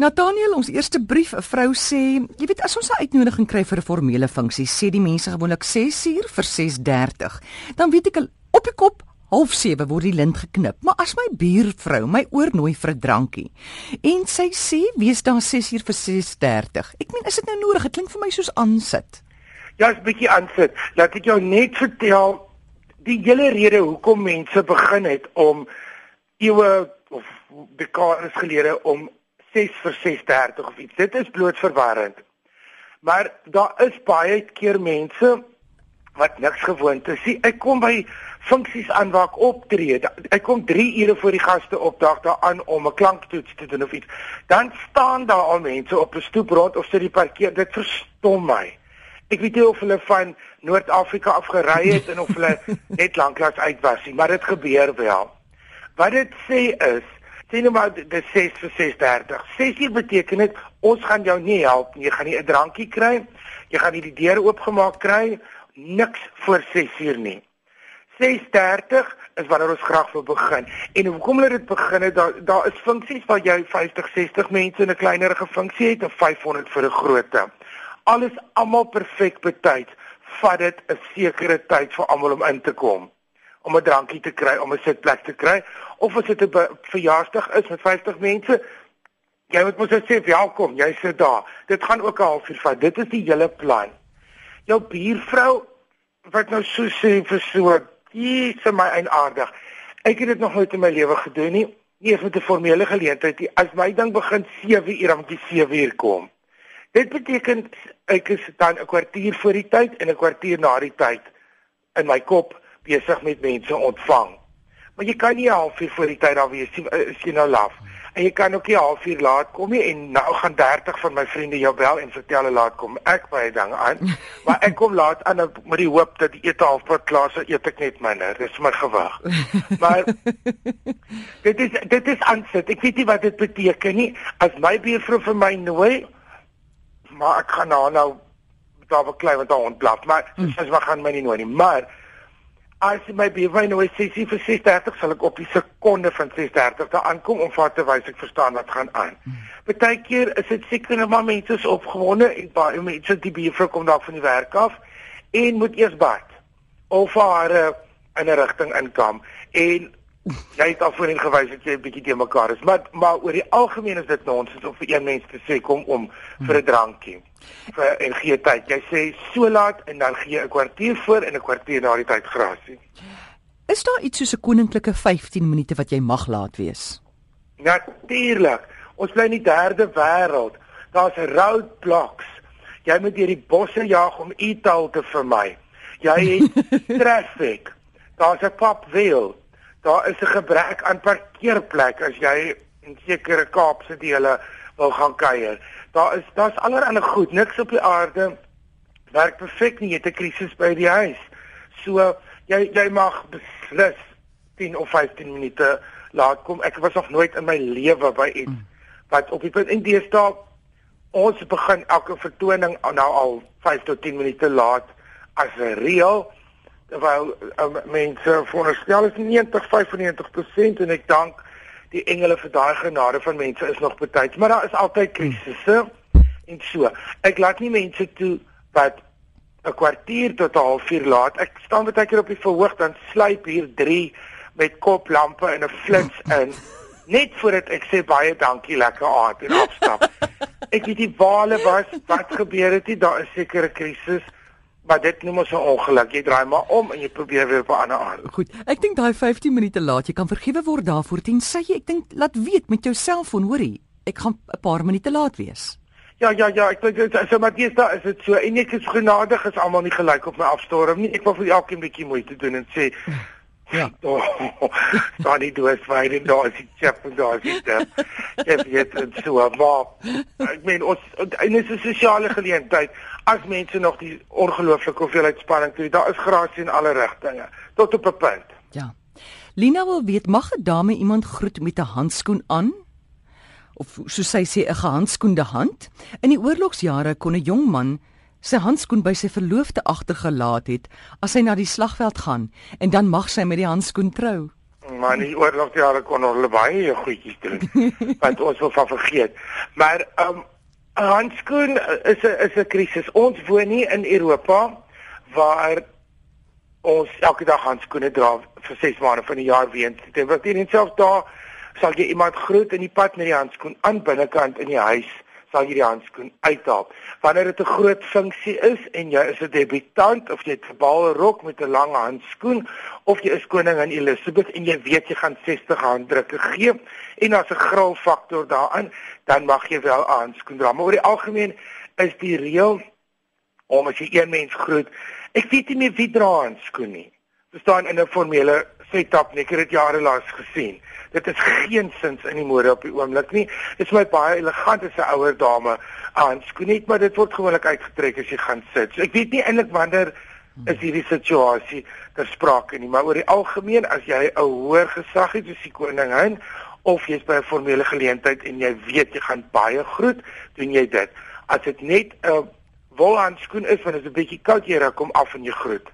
Nathaniel, ons eerste brief, 'n vrou sê, jy weet as ons 'n uitnodiging kry vir 'n formele funksie, sê die mense gewoonlik 6 uur vir 6:30. Dan weet ek op die kop half 7 word die lint geknip. Maar as my buurvrou my oornooi vir 'n drankie en sy sê wees daar 6 uur vir 6:30. Ek meen, is dit nou nodig? Dit klink vir my soos aansit. Ja, 'n bietjie aansit. Laat ek jou net vertel die hele rede hoekom mense begin het om ewe of dekades gelede om 6 vir 6:30 of iets. Dit is bloot verwarrend. Maar daar is baie keer mense wat niks gewoond is. Sien, ek kom by funksies aan waar ek optree. Ek kom 3 ure voor die gaste opdag daar aan om 'n klanktoets te doen of iets. Dan staan daar al mense op 'n stoep rond of sit die parkeer. Dit verstom my. Ek weet nie of hulle van Noord-Afrika af gery het en of hulle net lanklaas uit was nie, maar dit gebeur wel. Wat dit sê is sien nou maar dis 6 vir 6:30. 6 uur beteken dit ons gaan jou nie help nie. Jy gaan nie 'n drankie kry. Jy gaan nie die deur oopgemaak kry. Niks voor 6 uur nie. 6:30 is wanneer ons graag wil begin. En hoekom hulle dit begin het, daar daar is funksies waar jy 50, 60 mense in 'n kleinerige funksie het of 500 vir 'n grootte. Alles almal perfek betyds. Vat dit 'n sekere tyd vir almal om in te kom om 'n drankie te kry, om 'n sitplek te kry, of as dit 'n verjaarsdag is met 50 mense, jy moet mos sê welkom, jy sit daar. Dit gaan ook 'n halfuur vat. Dit is die hele plan. Jou buurvrou wat nou so sê vir so, dis vir my eienaardig. Ek het dit nog nooit in my lewe gedoen nie. Nie eens met 'n formele geleentheid nie. As my ding begin 7 uur, dan moet jy 7 uur kom. Dit beteken ek is dan 'n kwartier voor die tyd en 'n kwartier na die tyd in my kop besig met mense ontvang. Maar jy kan nie halfuur voor die tyd daar wees nie, is jy nou laf. En jy kan ook nie halfuur laat kom nie en nou gaan 30 van my vriende jou bel en vertel hulle laat kom. Ek baie dinge aan. Maar ek kom laat aan met die hoop dat die ete halfpad klaar sal eet ek net minder. Dis my gewag. Maar dit is dit is aansit. Ek weet nie wat dit beteken nie. As my buurvrou vir my nooi, maar ek gaan nou nou daar beklei want daar ontblaf. Maar mm. as my gaan my nie nooi nie. Maar as my buurman nou sê sy vir 6:30 sal ek op die sekonde van 6:30 daar aankom om vir te wys ek verstaan wat gaan aan. Partykeer is dit seker net maar mense is opgewonde en baie mense die buurvrou kom dalk van die werk af en moet eers bad of haar in 'n rigting inkam en jy het al voorheen gewys dat jy 'n bietjie te mekaar is maar maar oor die algemeen is dit nonsens om vir een mens te sê kom om vir 'n drankie vir en gee tyd. Jy sê so laat en dan gee 'n kwartier voor en 'n kwartier na die tyd grasie. Is daar iets soos 'n koninklike 15 minute wat jy mag laat wees? Natuurlik. Ons bly in die derde wêreld. Daar's roadblocks. Jy moet deur die bosse jaag om e-taal te vermy. Jy het traffic. Daar's 'n pop wheel. Daar is 'n gebrek aan parkeerplekke as jy in sekere Kaapse dele wil gaan kuier daar is daar's allerlei goed, niks op die aarde werk perfek nie, jy het 'n krisis by die huis. So jy jy mag beslis 10 of 15 minute laat kom. Ek was nog nooit in my lewe by iets wat op die punt en deesdae ons begin elke vertoning nou al 5 tot 10 minute laat as reël terwyl um, mense voorstel is 90 95% en ek dank die engele vir daai genade van mense is nog betyds, maar daar is altyd krisisse en so. Ek laat nie mense toe wat 'n kwartier tot 'n halfuur laat. Ek staan baie keer op die verhoog dan sluip hier 3 met koplampe en 'n flits in net voordat ek sê baie dankie lekker aand en afstap. Ek weet nie waar hulle was, wat gebeur het nie, daar is seker 'n krisis. Maar dit noem ons 'n ongeluk. Jy draai maar om en jy probeer weer op 'n ander aan. Goed. Ek dink daai 15 minute laat, jy kan vergewe word daarvoor tensy jy ek dink laat weet met jou selfoon, hoorie. Ek gaan 'n paar minute laat wees. Ja, ja, ja, ek dink so maar dis daar is dit so en ek is genadig is almal nie gelyk op my afstorm nie. Ek wil vir elkeen bietjie moeite doen en sê Ja. Oh, daar nie doos vir en daar is die chef en daar is die chef. Jy weet dit so maar ek meen ons en dit is 'n sosiale geleentheid as mense nog die ongelooflike hoeveelheid spanning toe. Daar is grasie in alle rigtinge tot op 'n punt. Ja. Lina wil weet mag 'n dame iemand groet met 'n handskoen aan? Of soos sy sê 'n gehandskoende hand? In die oorlogsjare kon 'n jong man sy handskoen by sy verloofde agtergelaat het as hy na die slagveld gaan en dan mag sy met die handskoen trou. Maar nie oorlog jare kon hulle baie goedjies doen. wat ons wil van vergeet. Maar um handskoen is 'n is 'n krisis. Ons woon nie in Europa waar ons elke dag handskoene dra vir 6 maande van die jaar weens dit wat nie selfs daar sal jy iemand groet in die pad met die handskoen aan binnekant in die huis sal jy die handskoen uithaal. Wanneer dit 'n groot funksie is en jy is 'n debutant of jy het 'n baie rok met 'n lang handskoen of jy is koningin Elizabeth en jy weet jy gaan 60 handdrukke gee en as 'n gril faktor daarin, dan mag jy wel 'n handskoen dra. Maar oor die algemeen is die reël om as jy een mens groet, ek weet nie meer wie dra handskoen nie. Verstaan in 'n formele setup nie, ek het dit jare lank gesien. Dit is geen sins in die mode op die oomblik nie. Dit is my baie elegant as 'n ouer dame handskoen net, maar dit word gewoonlik uitgetrek as jy gaan sit. So ek weet nie eintlik wanneer is hierdie situasie ter sprake nie, maar oor die algemeen as jy 'n hoër gesag het, soos die koningin of jy's by 'n formele geleentheid en jy weet jy gaan baie groet, doen jy dit. As dit net 'n wolhandskoen is, want dit is 'n bietjie koud hier, kom af en jy groet.